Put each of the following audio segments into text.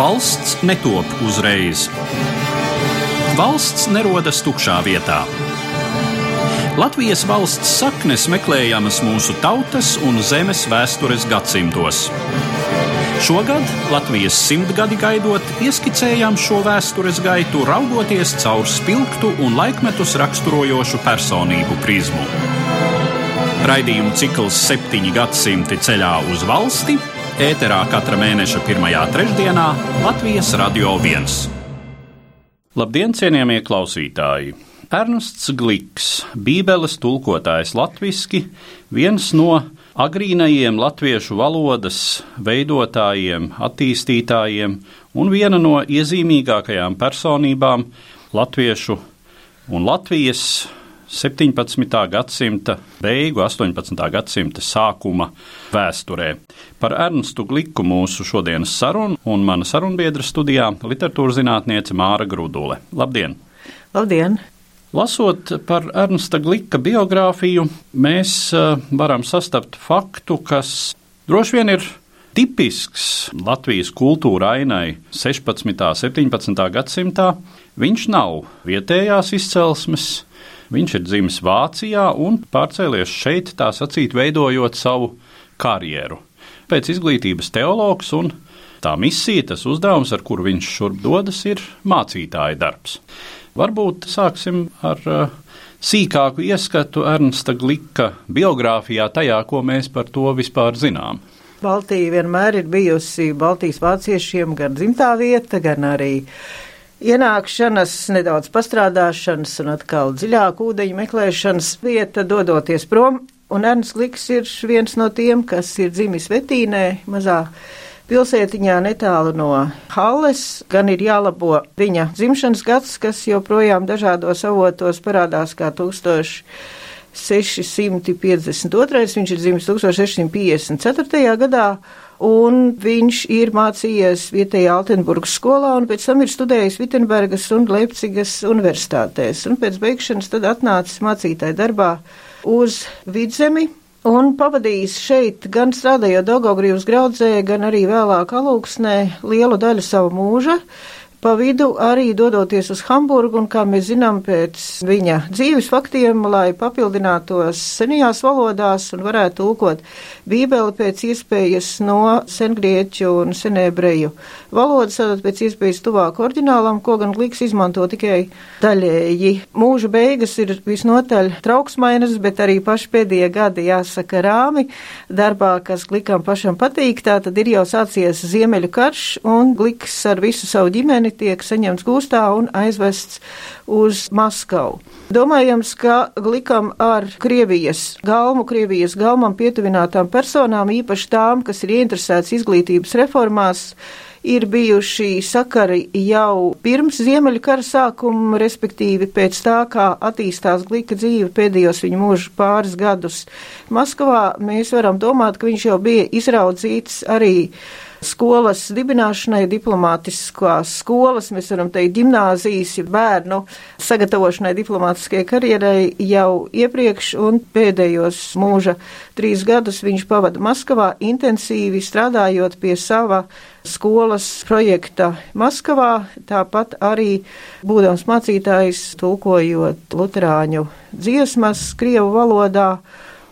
Valsts netop uzreiz. Valsts nerodas tukšā vietā. Latvijas valsts saknes meklējamas mūsu tautas un zemes vēstures gadsimtos. Šogad Latvijas simtgadi gaidot, ieskicējām šo vēstures gaitu, raugoties caur spilgtu un laikmetus raksturojošu personību prizmu. Raidījumu cikls septiņi gadsimti ceļā uz valsti ēterā katra mēneša pirmajā trešdienā Latvijas Radio 1. Labdien, cienījamie klausītāji! Ernsts Gliks, Bībeles tulkotājs latviešu, viens no agrīnajiem latviešu valodas veidotājiem, attīstītājiem un viena no iezīmīgākajām personībām latviešu un Latvijas 17. gadsimta beigu, 18. gadsimta sākuma vēsturē. Par Ernstu Gliku mūsu šodienas sarunu un mana sarunbiedra studijā - literatūras zinātniece Māra Grudule. Labdien! Labdien! Lasot par Ernsta Glika biogrāfiju, mēs uh, varam sastapt faktu, kas droši vien ir tipisks Latvijas kultūra ainai 16. un 17. gadsimtā. Viņš nav vietējās izcelsmes, Viņš ir dzimis Vācijā un pārcēlies šeit, tā sacīt, veidojot savu karjeru. Pēc izglītības teologs un tā misija, tas uzdevums, ar kuru viņš šurp dodas, ir mācītāja darbs. Varbūt sāksim ar uh, sīkāku ieskatu Ernsta Glika biogrāfijā, tajā, ko mēs par to vispār zinām. Baltija vienmēr ir bijusi Baltijas vāciešiem gan dzimtā vieta, gan arī ienākšanas, nedaudz pastrādāšanas un atkal dziļāku ūdeņu meklēšanas vieta, dodoties prom. Un Ernsts Liks ir viens no tiem, kas ir dzimis Vetīnē, mazā pilsētiņā netālu no Halles. Gan ir jālabo viņa dzimšanas gads, kas joprojām dažādos avotos parādās kā 1000. 652. Viņš ir dzimis 1654. gadā, un viņš ir mācījies vietējā Altenburgas skolā, un pēc tam ir studējis Vitsenbergas un Leipcigas universitātēs, un pēc beigšanas tad atnācis mācītāja darbā uz vidzemi. Un pavadījis šeit, gan strādājot Daugaugrības graudzē, gan arī vēlāk alūksnē, lielu daļu savu mūža. Pa vidu arī dodoties uz Hamburgu, un, kā mēs zinām, pēc viņa dzīves faktiem, lai papildinātos senajās valodās un varētu tulkot Bībeli pēc iespējas no sengrieķu un senebreju valodas, tātad pēc iespējas tuvāk oriģinālam, ko gan Gliks izmanto tikai daļēji. Mūža beigas ir visnotaļ trauksmainas, bet arī paši pēdējie gadi jāsaka rāmi darbā, kas Glikam pašam patīk, tātad ir jau sācies Ziemeļu karš, un Gliks ar visu savu ģimeni bērni tiek saņemts gūstā un aizvests uz Maskavu. Domājams, ka Glikam ar Krievijas galmu, Krievijas galmam pietuvinātām personām, īpaši tām, kas ir ieinteresētas izglītības reformās, ir bijuši sakari jau pirms Ziemeļu kara sākuma, respektīvi pēc tā, kā attīstās Glika dzīve pēdējos viņa mūža pāris gadus Maskavā, mēs varam domāt, ka viņš jau bija izraudzīts arī skolas dibināšanai, diplomātiskās skolas, mēs varam teikt, gimnāzijas, ja bērnu sagatavošanai diplomātiskajai karjerai jau iepriekš un pēdējos mūža trīs gadus viņš pavada Maskavā intensīvi strādājot pie sava skolas projekta Maskavā, tāpat arī būdams mācītājs tulkojot luterāņu dziesmas Krievu valodā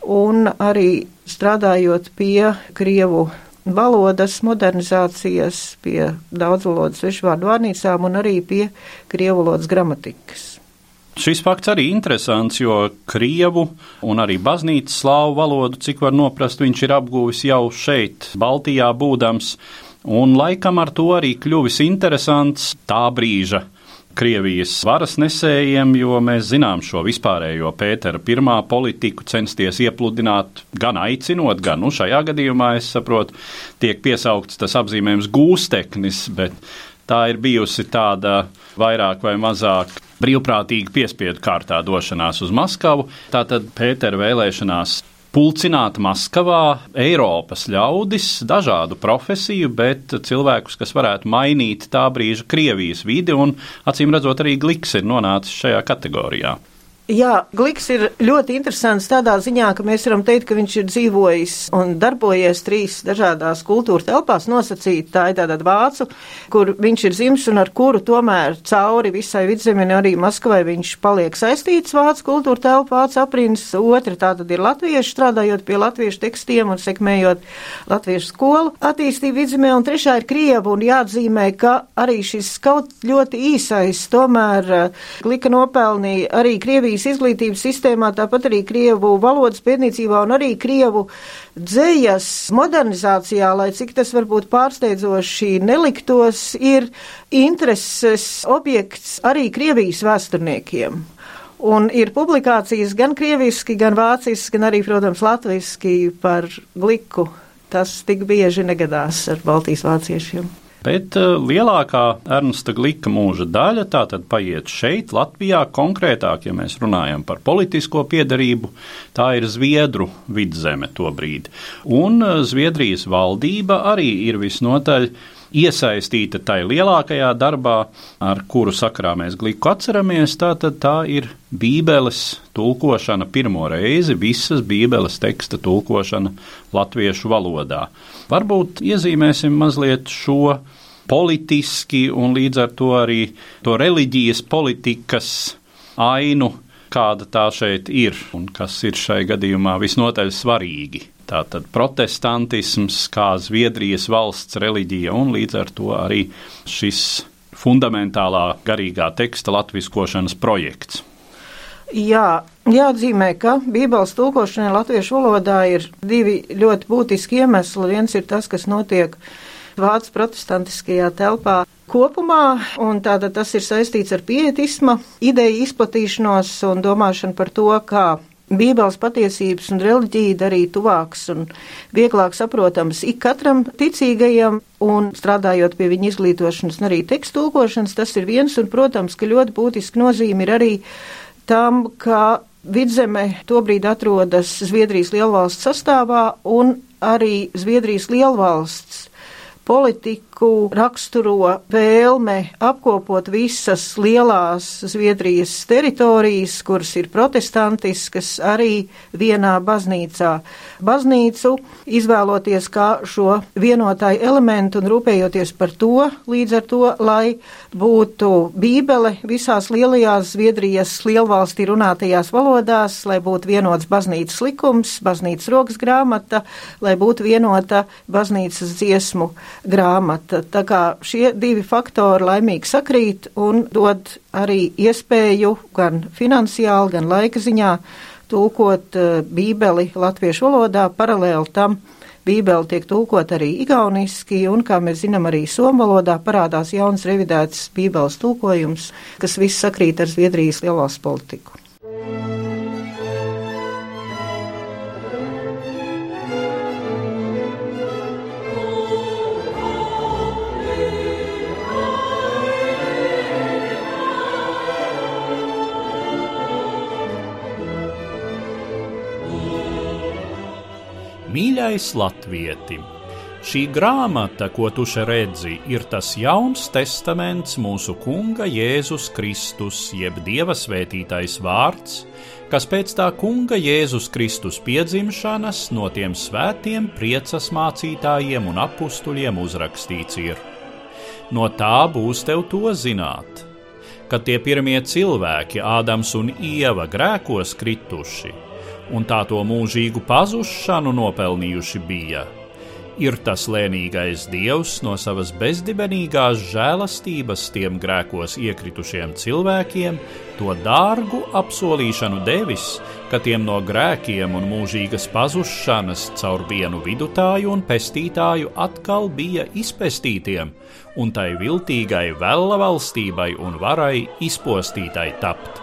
un arī strādājot pie Krievu valodas modernizācijas, pie daudzvalodas svešvārdu vārnīcām un arī pie krievu valodas gramatikas. Šis fakts arī interesants, jo krievu un arī baznīcas slāvu valodu, cik var noprast, viņš ir apguvis jau šeit, Baltijā būdams, un laikam ar to arī kļuvis interesants tā brīža Krievijas varas nesējiem, jo mēs zinām šo vispārējo Pētera pirmā politiku censties iepludināt, gan aicinot, gan, nu, šajā gadījumā, es saprotu, tiek piesaukts tas apzīmējums gūsteknis, bet tā ir bijusi tāda vairāk vai mazāk brīvprātīgi piespiedu kārtā došanās uz Maskavu. Tātad Pētera vēlēšanās pulcināt Maskavā Eiropas ļaudis, dažādu profesiju, bet cilvēkus, kas varētu mainīt tā brīža Krievijas vidi, un acīm redzot, arī Gliks ir nonācis šajā kategorijā. Jā, Gliks ir ļoti interesants tādā ziņā, ka mēs varam teikt, ka viņš ir dzīvojis un darbojies trīs dažādās kultūra telpās nosacīt. Tā ir tāda vācu, kur viņš ir dzimis un ar kuru tomēr cauri visai vidzemē un arī Maskavai viņš paliek saistīts vācu kultūra telpa, vācu aprins. Otra tā tad ir latvieši, strādājot pie latviešu tekstiem un sekmējot latviešu skolu attīstību vidzemē. Un trešā ir Krieva un jāatzīmē, ka arī šis kaut ļoti īsais tomēr eh, Glika nopelnīja arī Krievijas Krievijas izglītības sistēmā, tāpat arī Krievu valodas pētniecībā un arī Krievu dzējas modernizācijā, lai cik tas varbūt pārsteidzoši neliktos, ir intereses objekts arī Krievijas vēsturniekiem. Un ir publikācijas gan krieviski, gan vāciski, gan arī, protams, latviski par gliku. Tas tik bieži negadās ar Baltijas vāciešiem. Bet uh, lielākā Ernsta Glika mūža daļa tātad paiet šeit, Latvijā, konkrētāk, ja mēs runājam par politisko piedarību, tā ir Zviedru vidzeme tobrīd. Un uh, Zviedrijas valdība arī ir visnotaļ iesaistīta tai lielākajā darbā, ar kuru sakrā mēs gliku atceramies, tātad tā ir Bībeles tulkošana pirmo reizi, visas Bībeles teksta tulkošana latviešu valodā. Varbūt iezīmēsim mazliet šo politiski un līdz ar to arī to reliģijas politikas ainu, kāda tā šeit ir un kas ir šai gadījumā visnotaļ svarīgi. Tātad protestantisms kā Zviedrijas valsts reliģija un līdz ar to arī šis fundamentālā garīgā teksta latviskošanas projekts. Jā, jāatzīmē, ka Bībeles tulkošanai latviešu valodā ir divi ļoti būtiski iemesli. Viens ir tas, kas notiek Vācu protestantiskajā telpā kopumā, un tātad tas ir saistīts ar pietisma ideju izplatīšanos un domāšanu par to, kā Bībeles patiesības un reliģija darīja tuvāks un vieglāk saprotams ik katram ticīgajam, un strādājot pie viņa izglītošanas un arī tekstu tulkošanas, tas ir viens, un, protams, ka ļoti būtiski nozīme ir arī tam, ka vidzeme tobrīd atrodas Zviedrijas lielvalsts sastāvā un arī Zviedrijas lielvalsts politiku raksturo vēlme apkopot visas lielās Zviedrijas teritorijas, kuras ir protestantiskas, arī vienā baznīcā. Baznīcu izvēloties kā šo vienotāju elementu un rūpējoties par to, līdz ar to, lai būtu bībele visās lielajās Zviedrijas lielvalstī runātajās valodās, lai būtu vienots baznīcas likums, baznīcas rokas grāmata, lai būtu vienota baznīcas dziesmu grāmata. Tā kā šie divi faktori laimīgi sakrīt un dod arī iespēju gan finansiāli, gan laika ziņā tulkot uh, Bībeli latviešu valodā paralēli tam. Bībeli tiek tulkot arī igauniski, un, kā mēs zinām, arī somu valodā parādās jauns revidēts Bībeles tulkojums, kas viss sakrīt ar Zviedrijas lielās politiku. Mīļais Latvieti! Šī grāmata, ko tu šeit redzi, ir tas jauns testaments mūsu Kunga Jēzus Kristus, jeb Dieva svētītais vārds, kas pēc tā Kunga Jēzus Kristus piedzimšanas no tiem svētiem priecas mācītājiem un apstuļiem uzrakstīts ir. No tā būs tev to zināt, ka tie pirmie cilvēki, Ādams un Ieva, grēkos krituši un tā to mūžīgu pazušanu nopelnījuši bija. Ir tas lēnīgais dievs no savas bezdibenīgās žēlastības tiem grēkos iekritušiem cilvēkiem, to dārgu apsolīšanu devis, ka tiem no grēkiem un mūžīgas pazušanas caur vienu vidutāju un pestītāju atkal bija izpestītiem, un tai viltīgai vēla valstībai un varai izpostītai tapt.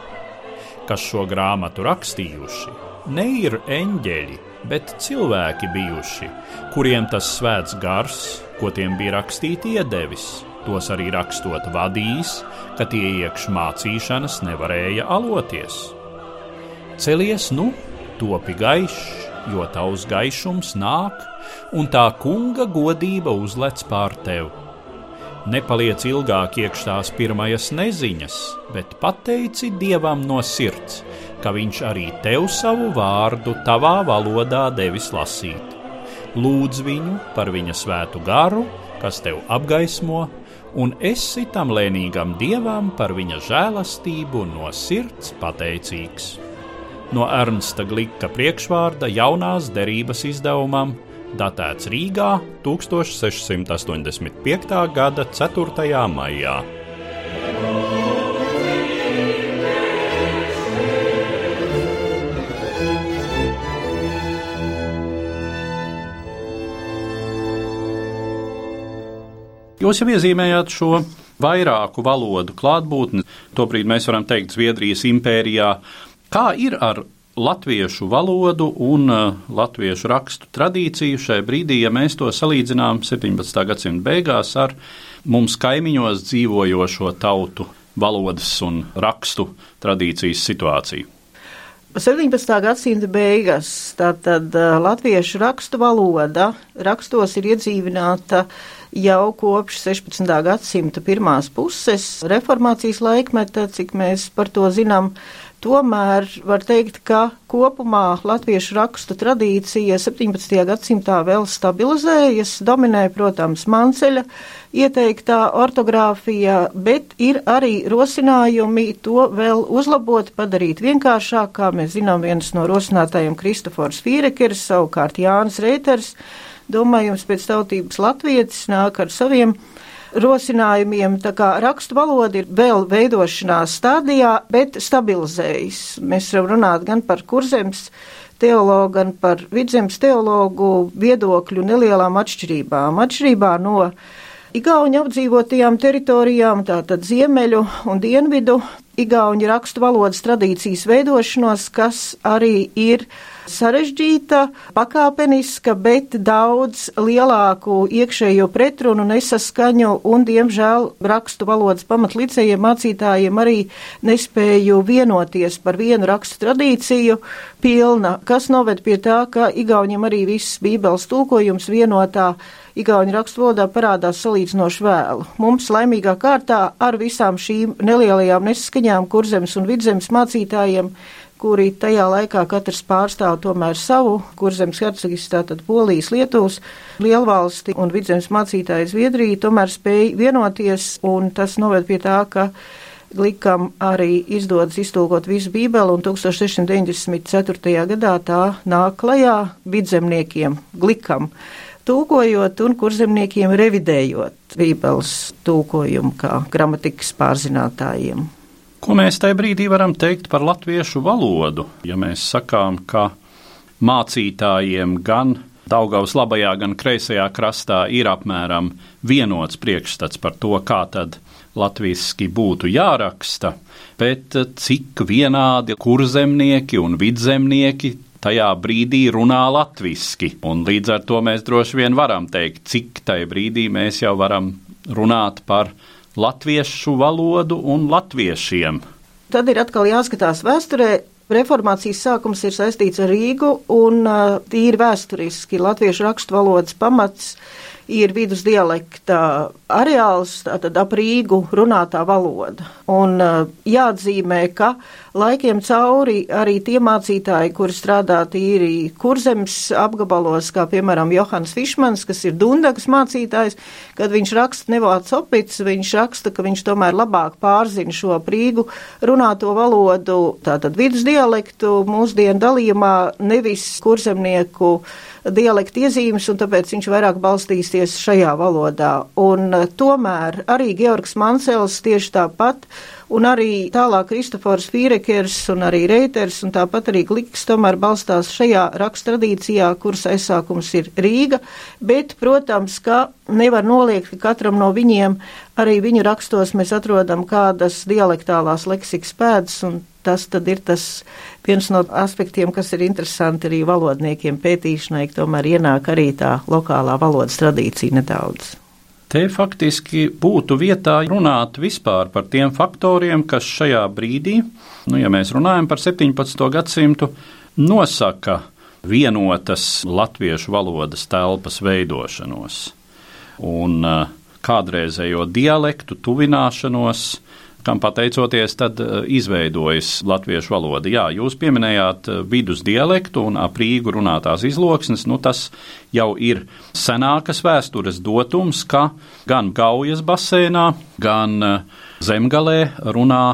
Kas šo grāmatu rakstījuši? Ne ir eņģeļi, bet cilvēki bijuši, kuriem tas svēts gars, ko tiem bija rakstīti iedevis, tos arī rakstot vadījis, ka tie iekš mācīšanas nevarēja aloties. Celies nu, topi gaišs, jo tavs gaišums nāk, un tā kunga godība uzlec pār tevi. Nepaliec ilgāk iekš tās pirmais neziņas, bet pateici dievam no sirds, ka viņš arī tev savu vārdu tavā valodā devis lasīt. Lūdz viņu par viņa svētu garu, kas tev apgaismo, un esi tam lēnīgam dievam par viņa žēlastību no sirds pateicīgs. No Ernsta Glika priekšvārda jaunās derības izdevumam datēts Rīgā 1685. gada 4. maijā. Jūs jau iezīmējāt šo vairāku valodu klātbūtni. Tobrīd mēs varam teikt, Zviedrijas impērijā. Kā ir ar latviešu valodu un uh, latviešu rakstu tradīciju šai brīdī, ja mēs to salīdzinām 17. gadsimta beigās ar mums kaimiņos dzīvojošo tautu valodas un rakstu tradīcijas situāciju? 17. gadsimta beigas tātad uh, latviešu rakstu valoda rakstos ir iedzīvināta jau kopš 16. gadsimta pirmās puses reformācijas laikmeta, cik mēs par to zinām. Tomēr var teikt, ka kopumā latviešu rakstu tradīcija 17. gadsimtā vēl stabilizējas, dominē, protams, Manceļa ieteiktā ortogrāfija, bet ir arī rosinājumi to vēl uzlabot, padarīt vienkāršāk, kā mēs zinām, viens no rosinātājiem Kristofors Fīrekers, savukārt Jānis Reiters domājams pēc tautības latvietis nāk ar saviem rosinājumiem. Tā kā rakstu valoda ir vēl veidošanās stadijā, bet stabilizējas. Mēs varam runāt gan par kurzems teologu, gan par vidzemes teologu viedokļu nelielām atšķirībām. Atšķirībā no Igauņu apdzīvotajām teritorijām, tātad ziemeļu un dienvidu Igauņu rakstu valodas tradīcijas veidošanos, kas arī ir sarežģīta, pakāpeniska, bet daudz lielāku iekšējo pretrunu nesaskaņu un, diemžēl, rakstu valodas pamatlicējiem mācītājiem arī nespēju vienoties par vienu rakstu tradīciju pilna, kas noved pie tā, ka Igauniem arī viss bībeles tulkojums vienotā Igauņu rakstvalodā parādās salīdzinoši vēlu. Mums laimīgā kārtā ar visām šīm nelielajām nesaskaņām kurzemes un vidzemes mācītājiem kuri tajā laikā katrs pārstāv tomēr savu kurzemes hercegistu, tātad Polijas, Lietuvas, lielvalsti un vidzemes mācītāju Zviedriju, tomēr spēja vienoties, un tas noved pie tā, ka Glikam arī izdodas iztulkot visu Bībeli, un 1694. gadā tā nāk klajā vidzemniekiem Glikam, tūkojot un kurzemniekiem revidējot Bībeles tūkojumu kā gramatikas pārzinātājiem. Ko mēs tajā brīdī varam teikt par latviešu valodu? Ja mēs sakām, ka mācītājiem gan Daugavas labajā, gan kreisajā krastā ir apmēram vienots priekšstats par to, kā tad latviešu būtu jāraksta, bet cik vienādi kurzemnieki un vidzemnieki tajā brīdī runā latviešu. Līdz ar to mēs droši vien varam teikt, cik tajā brīdī mēs jau varam runāt par latviešu valodu un latviešiem. Tad ir atkal jāskatās vēsturē. Reformācijas sākums ir saistīts ar Rīgu, un tīri vēsturiski latviešu rakstu valodas pamats ir vidus dialekta areāls, tātad ap Rīgu runātā valoda. Un uh, jāatzīmē, ka laikiem cauri arī tie mācītāji, kuri strādā tīri kurzems apgabalos, kā piemēram Johans Fišmans, kas ir Dundagas mācītājs, kad viņš raksta nevāc opits, viņš raksta, ka viņš tomēr labāk pārzina šo prīgu runāto valodu, tātad vidus dialektu mūsdienu dalījumā, nevis kurzemnieku dialektu iezīmes, un tāpēc viņš vairāk balstīsies šajā valodā. Un eh, tomēr arī Georgs Mansels tieši tāpat, un arī tālāk Kristofors Fīrekers un arī Reiters, un tāpat arī Gliks tomēr balstās šajā rakstradīcijā, kuras aizsākums ir Rīga, bet, protams, ka nevar noliegt, ka katram no viņiem arī viņu rakstos mēs atrodam kādas dialektālās leksikas pēdas, un tas tad ir tas viens no aspektiem, kas ir interesanti arī valodniekiem pētīšanai, tomēr ienāk arī tā lokālā valodas tradīcija nedaudz. Te faktiski būtu vietā runāt vispār par tiem faktoriem, kas šajā brīdī, nu, ja mēs runājam par 17. gadsimtu, nosaka vienotas latviešu valodas telpas veidošanos un uh, kādreizējo dialektu tuvināšanos, kam pateicoties tad izveidojas latviešu valoda. Jā, jūs pieminējāt vidus dialektu un ap Rīgu runātās izloksnes, nu tas jau ir senākas vēstures dotums, ka gan Gaujas basēnā, gan Zemgalē runā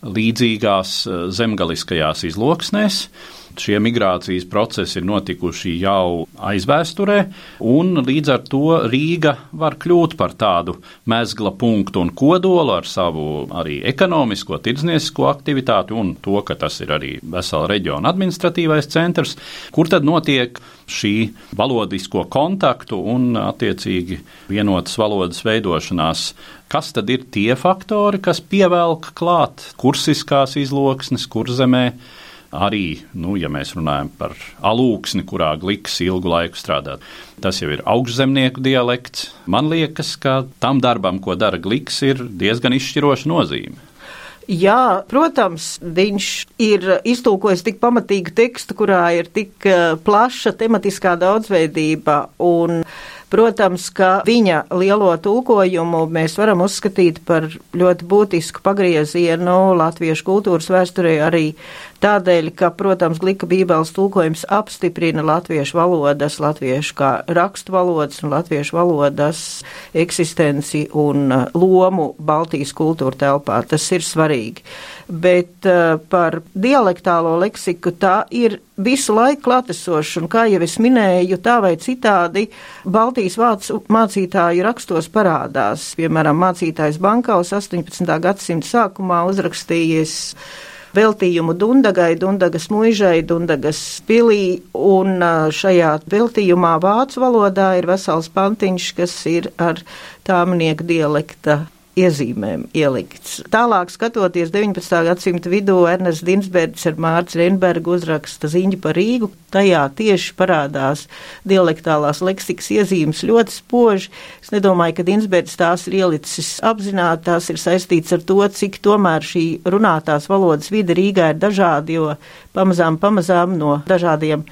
līdzīgās zemgaliskajās izloksnēs. Šie migrācijas procesi ir notikuši jau aizvēsturē, un līdz ar to Rīga var kļūt par tādu mezgla punktu un kodolu ar savu arī ekonomisko, tirdzniecisko aktivitāti un to, ka tas ir arī vesela reģiona administratīvais centrs, kur tad notiek šī valodisko kontaktu un attiecīgi vienotas valodas veidošanās. Kas tad ir tie faktori, kas pievelk klāt kursiskās izloksnes, kurzemē, arī, nu, ja mēs runājam par alūksni, kurā gliks ilgu laiku strādā. Tas jau ir augšzemnieku dialekts. Man liekas, ka tam darbam, ko dara gliks, ir diezgan izšķiroša nozīme. Jā, protams, viņš ir iztulkojis tik pamatīgu tekstu, kurā ir tik eh, plaša tematiskā daudzveidība un Protams, ka viņa lielo tulkojumu mēs varam uzskatīt par ļoti būtisku pagriezienu latviešu kultūras vēsturē arī tādēļ, ka, protams, Glika bībeles tulkojums apstiprina latviešu valodas, latviešu kā rakstu valodas un latviešu valodas eksistenci un uh, lomu Baltijas kultūra telpā. Tas ir svarīgi bet uh, par dialektālo leksiku tā ir visu laiku klātesoša, un kā jau es minēju, tā vai citādi Baltijas vācu mācītāju rakstos parādās. Piemēram, mācītājs Bankaus 18. gadsimta sākumā uzrakstījies veltījumu Dundagai, Dundagas muižai, Dundagas pilī, un šajā veltījumā vācu valodā ir vesels pantiņš, kas ir ar tāmnieku dialekta iezīmēm ielikts. Tālāk, skatoties 19. gadsimta vidū, Ernests Dinsbergs ar Mārcis Reinbergu uzraksta ziņu par Rīgu. Tajā tieši parādās dialektālās leksikas iezīmes ļoti spoži. Es nedomāju, ka Dinsbergs tās ir ielicis apzināti, tās ir saistīts ar to, cik tomēr šī runātās valodas vide Rīgā ir dažāda, jo pamazām, pamazām no dažādiem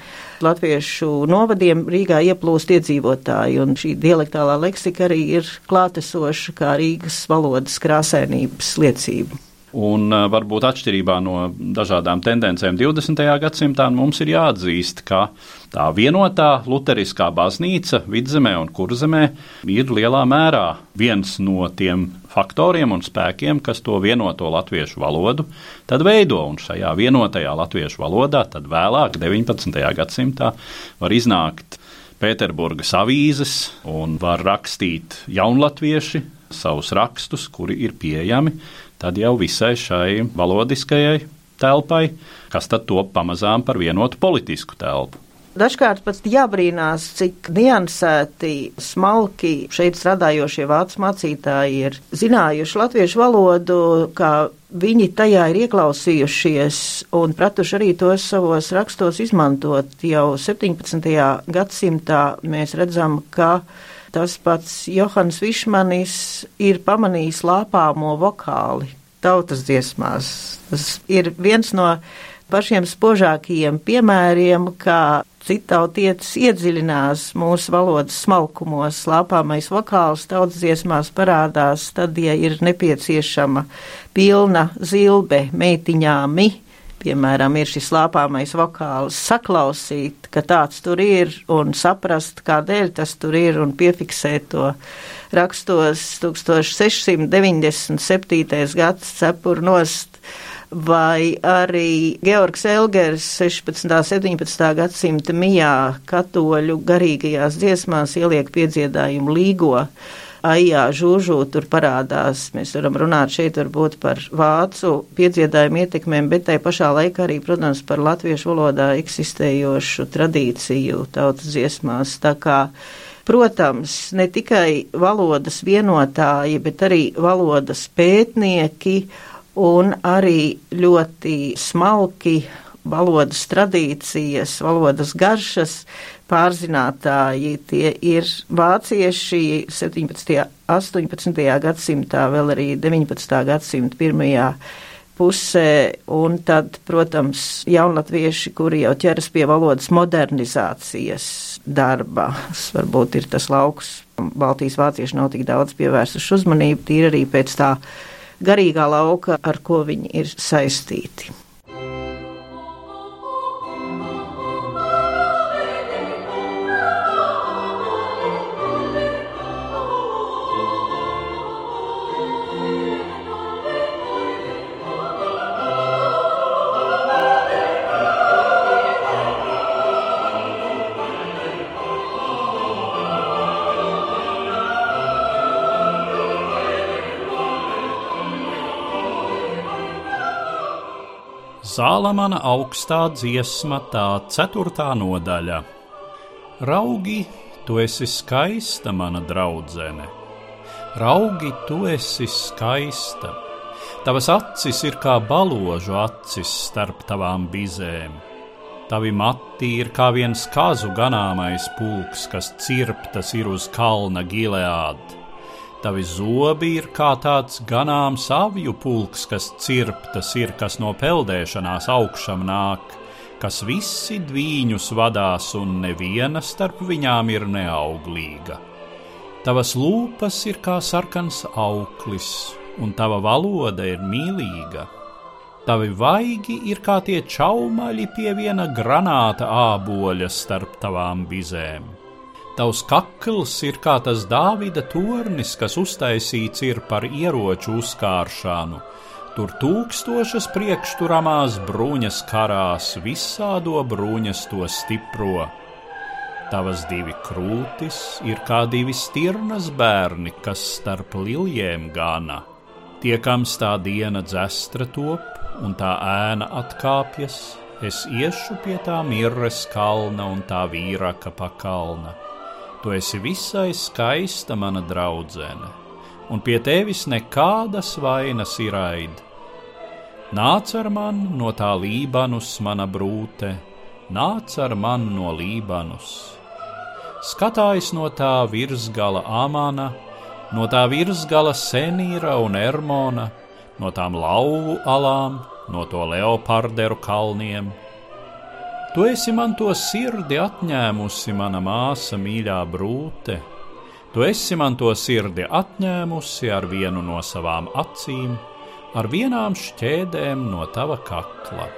latviešu novadiem Rīgā ieplūst iedzīvotāji, un šī dialektālā leksika arī ir klātesoša kā Rīgas valodas krāsainības liecība. Un varbūt atšķirībā no dažādām tendencēm 20. gadsimtā mums ir jāatzīst, ka tā vienotā luteriskā baznīca vidzemē un kurzemē ir lielā mērā viens no tiem faktoriem un spēkiem, kas to vienoto latviešu valodu tad veido. Un šajā vienotajā latviešu valodā tad vēlāk, 19. gadsimtā, var iznākt Pēterburgas avīzes un var rakstīt jaunlatvieši savus rakstus, kuri ir pieejami tad jau visai šai valodiskajai telpai, kas tad top pamazām par vienotu politisku telpu. Dažkārt pat jābrīnās, cik niansēti, smalki šeit strādājošie vācu mācītāji ir zinājuši latviešu valodu, kā viņi tajā ir ieklausījušies un pratuši arī tos savos rakstos izmantot. Jau 17. gadsimtā mēs redzam, ka Tas pats Johans Višmanis ir pamanījis lāpāmo vokāli tautas dziesmās. Tas ir viens no pašiem spožākajiem piemēriem, kā citautietis iedziļinās mūsu valodas smalkumos. Lāpāmais vokāls tautas dziesmās parādās tad, ja ir nepieciešama pilna zilbe meitiņāmi piemēram, ir šis lāpāmais vokāls, saklausīt, ka tāds tur ir un saprast, kādēļ tas tur ir un piefiksēt to rakstos 1697. gads cepur nost vai arī Georgs Elgers 16. un 17. gadsimta mijā katoļu garīgajās dziesmās ieliek piedziedājumu līgo aijā, žūžū tur parādās. Mēs varam runāt šeit varbūt par vācu piedziedājumu ietekmēm, bet tai pašā laikā arī, protams, par latviešu valodā eksistējošu tradīciju tautas dziesmās. Tā kā Protams, ne tikai valodas vienotāji, bet arī valodas pētnieki un arī ļoti smalki valodas tradīcijas, valodas garšas pārzinātāji. Tie ir vācieši 17. 18. gadsimtā, vēl arī 19. gadsimta pirmajā pusē, un tad, protams, jaunatvieši, kuri jau ķeras pie valodas modernizācijas darba. Varbūt ir tas lauks. Baltijas vācieši nav tik daudz pievērsuši uzmanību, tīri arī pēc tā garīgā lauka, ar ko viņi ir saistīti. Zālamana augstā dziesma, tā ceturtā nodaļa. Raugi, tu esi skaista, mana draudzene. Raugi, tu esi skaista. Tavas acis ir kā baložu acis starp tavām bizēm. Tavi mati ir kā viens kazu ganāmais pulks, kas cirptas ir uz kalna gileāda. Tavi zobi ir kā tāds ganāms avju pulks, kas cirptas ir, kas no peldēšanās augšām nāk, kas visi dvīņus vadās, un neviena starp viņām ir neauglīga. Tavas lūpas ir kā sarkans auklis, un tava valoda ir mīlīga. Tavi vaigi ir kā tie čaumaļi pie viena granāta āboļa starp tavām bizēm. Tavs kakls ir kā tas Dāvida tornis, kas uztaisīts ir par ieroču uzkāršanu. Tur tūkstošas priekšturamās bruņas karās, visādo bruņas to stipro. Tavas divi krūtis ir kā divi stirnas bērni, kas starp liljiem gana. Tiekams tā diena dzestra top un tā ēna atkāpjas, es iešu pie tā mirres kalna un tā vīraka pakalna. Tu esi visai skaista, mana draudzene, un pie tevis nekādas vainas ir aid. Nāc ar man no tā Lībanus, mana brūte, nāc ar man no Lībanus. Skatājs no tā virsgala Amana, no tā virsgala Senīra un Ermona, no tām lauvu alām, no to leoparderu kalniem Tu esi man to sirdi atņēmusi, mana māsa, mīļā brūte. Tu esi man to sirdi atņēmusi ar vienu no savām acīm, ar vienām šķēdēm no tava kakla.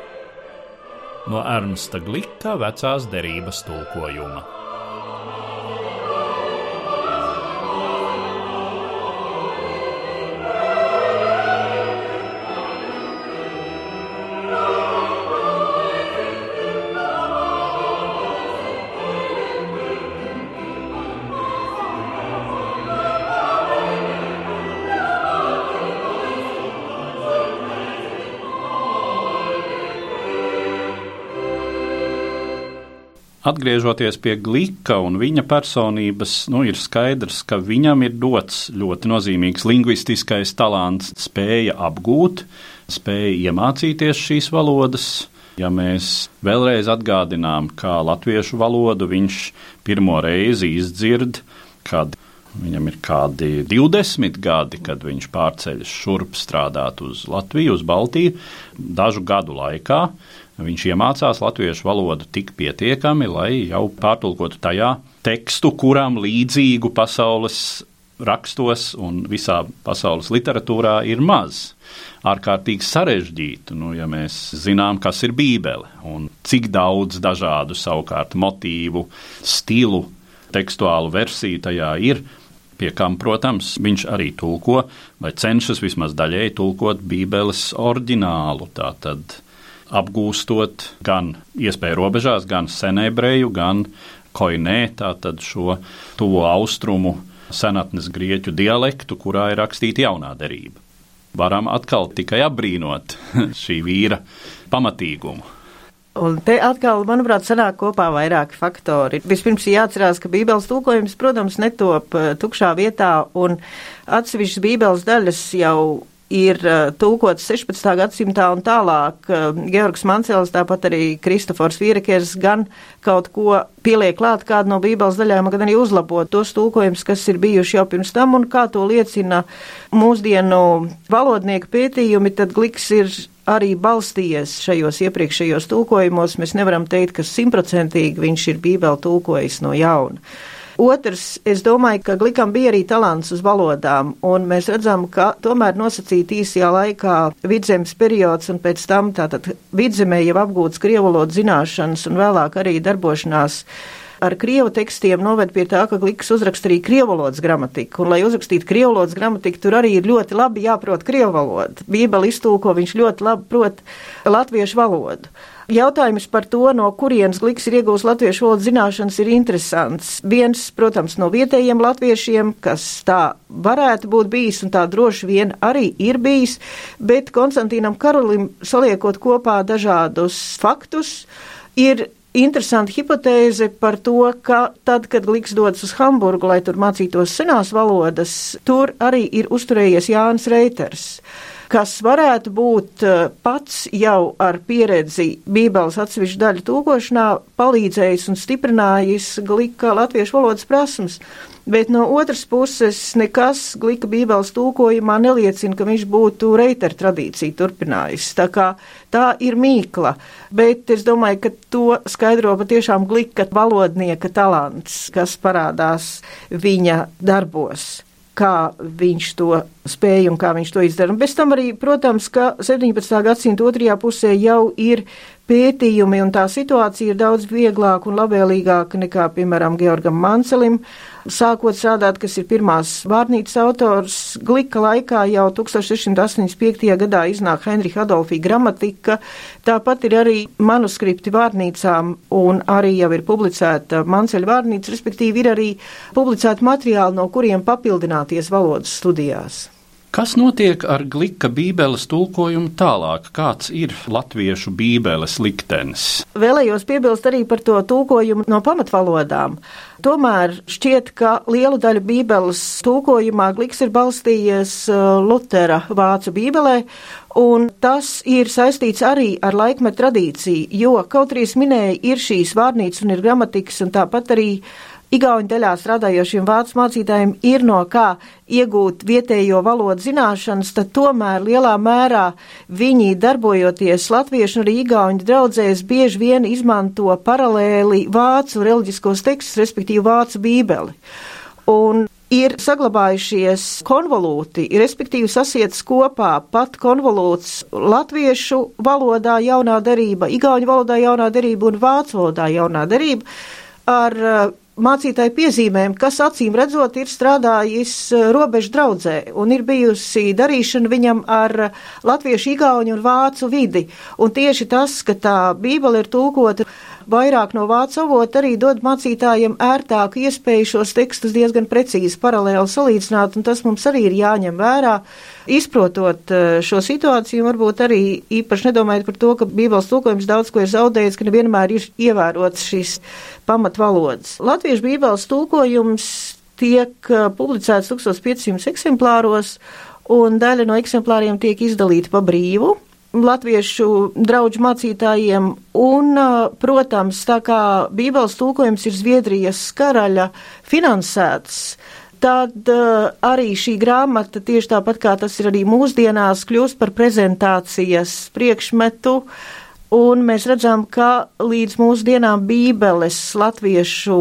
No Ernsta Glika vecās derības tulkojuma. Atgriežoties pie Glīka un viņa personības, nu, ir skaidrs, ka viņam ir dots ļoti nozīmīgs lingvistiskais talants, spēja apgūt, spēja iemācīties šīs valodas. Ja mēs vēlreiz atgādinām, kā latviešu valodu viņš pirmo reizi izdzird, kad viņam ir kādi 20 gadi, kad viņš pārceļas šurp strādāt uz Latviju, uz Baltiju, dažu gadu laikā Viņš iemācās latviešu valodu tik pietiekami, lai jau pārtulkotu tajā tekstu, kuram līdzīgu pasaules rakstos un visā pasaules literatūrā ir maz. Ārkārtīgi sarežģītu, nu, ja mēs zinām, kas ir Bībele un cik daudz dažādu savukārt motīvu, stilu, tekstuālu versiju tajā ir. Pie kam, protams, viņš arī tulko vai cenšas vismaz daļēji tulkot Bībeles oriģinālu. Tātad apgūstot gan iespēju robežās, gan senebreju, gan koinē, tātad šo tuvo austrumu senatnes grieķu dialektu, kurā ir rakstīta jaunā derība. Varam atkal tikai apbrīnot šī vīra pamatīgumu. Un te atkal, manuprāt, sanāk kopā vairāki faktori. Vispirms jāatcerās, ka Bībeles tulkojums, protams, netop eh, tukšā vietā, un atsevišķas Bībeles daļas jau ir uh, tulkots 16. gadsimtā un tālāk. Uh, Georgs Mancēls, tāpat arī Kristofors Vīrekers gan kaut ko pieliek klāt kādu no Bībeles daļām, gan arī uzlabot tos tulkojumus, kas ir bijuši jau pirms tam, un kā to liecina mūsdienu valodnieku pētījumi, tad Gliks ir arī balstījies šajos iepriekšējos tulkojumos. Mēs nevaram teikt, ka simtprocentīgi viņš ir Bībeli tulkojis no jauna. Otrs, es domāju, ka Glikam bija arī talants uz valodām, un mēs redzam, ka tomēr nosacīt īsajā laikā vidzemes periods un pēc tam tātad vidzemē jau apgūts krievalodu zināšanas un vēlāk arī darbošanās ar krievu tekstiem noved pie tā, ka Gliks uzraksta arī krievalodas gramatiku. Un, lai uzrakstītu krievalodas gramatiku, tur arī ir ļoti labi jāprot krievu valodu. Bībeli iztulko viņš ļoti labi prot latviešu valodu. Jautājums par to, no kurienes Gliks ir iegūst latviešu valodas zināšanas, ir interesants. Viens, protams, no vietējiem latviešiem, kas tā varētu būt bijis un tā droši vien arī ir bijis, bet Konstantīnam Karolim saliekot kopā dažādus faktus, ir interesanta hipotēze par to, ka tad, kad Gliks dodas uz Hamburgu, lai tur mācītos senās valodas, tur arī ir uzturējies Jānis Reiters kas varētu būt eh, pats jau ar pieredzi Bībeles atsevišķu daļu tūkošanā, palīdzējis un stiprinājis glika latviešu valodas prasmes. Bet no otras puses, nekas glika Bībeles tūkojumā neliecina, ka viņš būtu reiteru tradīciju turpinājis. Tā kā tā ir mīkla, bet es domāju, ka to skaidro patiešām glika valodnieka talants, kas parādās viņa darbos kā viņš to spēja un kā viņš to izdara. Un bez tam arī, protams, ka 17. gadsimta otrajā pusē jau ir pētījumi, un tā situācija ir daudz vieglāka un labvēlīgāka nekā, piemēram, Georgam Mancelim, sākot strādāt, kas ir pirmās vārnīcas autors. Glika laikā jau 1685. gadā iznāk Henriha Adolfī gramatika, tāpat ir arī manuskripti vārnīcām un arī jau ir publicēta Manceļa vārnīca, respektīvi ir arī publicēta materiāli, no kuriem papildināties valodas studijās. Kas notiek ar glika bībeles tulkojumu tālāk? Kāds ir latviešu bībeles liktenis? Vēlējos piebilst arī par to tulkojumu no pamatvalodām. Tomēr šķiet, ka lielu daļu bībeles tulkojumā gliks ir balstījies uh, Lutera vācu bībelē, un tas ir saistīts arī ar laikmetu tradīciju, jo kaut arī es minēju, ir šīs vārnīcas un ir gramatikas un tāpat arī Igauņu daļā strādājošiem vācu mācītājiem ir no kā iegūt vietējo valodu zināšanas, tad tomēr lielā mērā viņi darbojoties latviešu un arī igauņu draudzēs bieži vien izmanto paralēli vācu reliģiskos tekstus, respektīvi vācu bībeli. Un ir saglabājušies konvolūti, respektīvi sasietas kopā pat konvolūts latviešu valodā jaunā derība, igauņu valodā jaunā derība un vācu valodā jaunā derība ar mācītāju piezīmēm, kas acīm redzot ir strādājis eh, robežu draudzē un ir bijusi darīšana viņam ar latviešu, igauņu un vācu vidi. Un tieši tas, ka tā bībele ir tulkota vairāk no vācu avota, arī dod mācītājiem ērtāku iespēju šos tekstus diezgan precīzi paralēli salīdzināt, un tas mums arī ir jāņem vērā, izprotot eh, šo situāciju, varbūt arī īpaši nedomājot par to, ka bībeles tulkojums daudz ko ir zaudējis, ka nevienmēr ir ievērots šīs pamatvalodas. Latviešu bībeles tulkojums tiek uh, publicēts 1500 eksemplāros, un daļa no eksemplāriem tiek izdalīta pa brīvu latviešu draugu mācītājiem, un, protams, tā kā Bībeles tulkojums ir Zviedrijas karaļa finansēts, tad uh, arī šī grāmata, tieši tāpat kā tas ir arī mūsdienās, kļūst par prezentācijas priekšmetu Un mēs redzam, ka līdz mūsdienām Bībeles latviešu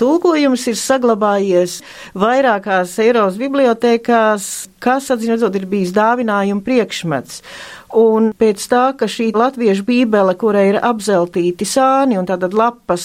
tulkojums ir saglabājies vairākās Eiropas bibliotēkās, kas, atzīmredzot, ir bijis dāvinājuma priekšmets. Un pēc tā, ka šī latviešu bībele, kurai ir apzeltīti sāni un tātad lapas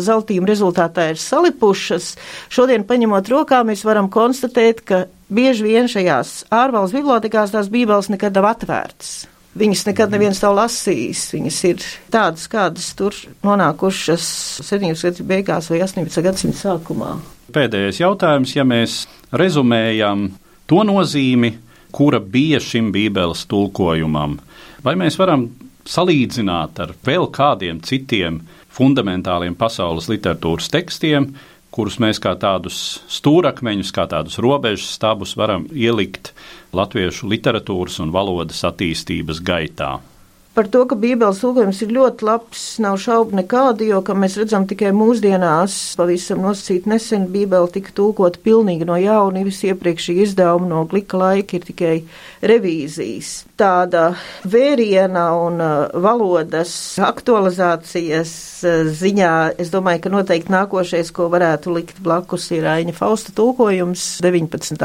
zeltījuma rezultātā ir salipušas, šodien paņemot rokā, mēs varam konstatēt, ka bieži vien šajās ārvalsts bibliotekās tās bībeles nekad nav atvērtas. Viņas nekad neviens nav lasījis. Viņas ir tādas, kādas tur nonākušas 17. gadsimta beigās vai 18. gadsimta sākumā. Pēdējais jautājums, ja mēs rezumējam to nozīmi, kura bija šim Bībeles tulkojumam, vai mēs varam salīdzināt ar vēl kādiem citiem fundamentāliem pasaules literatūras tekstiem, kurus mēs kā tādus stūrakmeņus, kā tādus robežas stabus varam ielikt latviešu literatūras un valodas attīstības gaitā. Par to, ka Bībeles tulkojums ir ļoti labs, nav šaubu nekādu, jo, kā mēs redzam, tikai mūsdienās, pavisam nosacīt nesen, Bībele tika tulkota pilnīgi no jauna, visi iepriekšīgi izdevumi no glika laika ir tikai revīzijas. Tāda vēriena un uh, valodas aktualizācijas uh, ziņā, es domāju, ka noteikti nākošais, ko varētu likt blakus, ir Aņa Fausta tulkojums 19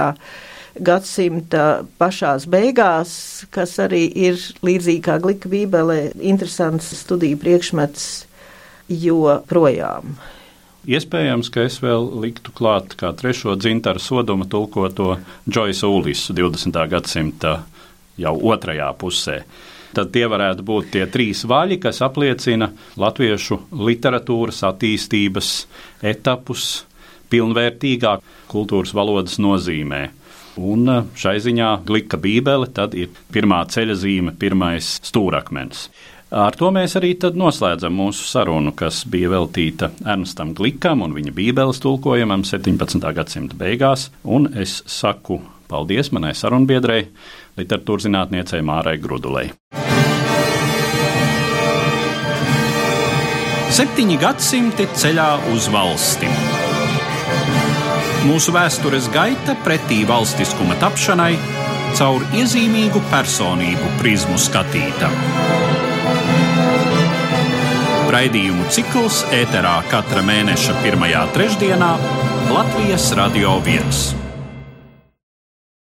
gadsimta pašās beigās, kas arī ir līdzīgi kā glika bībele, interesants studiju priekšmets joprojām. Iespējams, ka es vēl liktu klāt kā trešo dzintaru sodoma tulkoto Džoisu Ulisu 20. gadsimta jau otrajā pusē. Tad tie varētu būt tie trīs vaļi, kas apliecina latviešu literatūras attīstības etapus pilnvērtīgā kultūras valodas nozīmē. Un eh, šai ziņā glika bībele ir pirmā ceļa zīme, pirmais stūrakmens. Ar to mēs arī noslēdzam mūsu sarunu, kas bija veltīta Ernstam Glikam un viņa bībeles tulkojumam 17. gadsimta beigās. Un es saku paldies manai sarunbiedrei, literatūras zinātniecei Mārai Grudulei. Septiņi gadsimti ceļā uz valsti. Mūsu vēstures gaita pretī valstiskuma tapšanai caur iezīmīgu personību prizmu skatīta. Raidījumu cikls ēterā katra mēneša pirmajā trešdienā Latvijas Radio 1.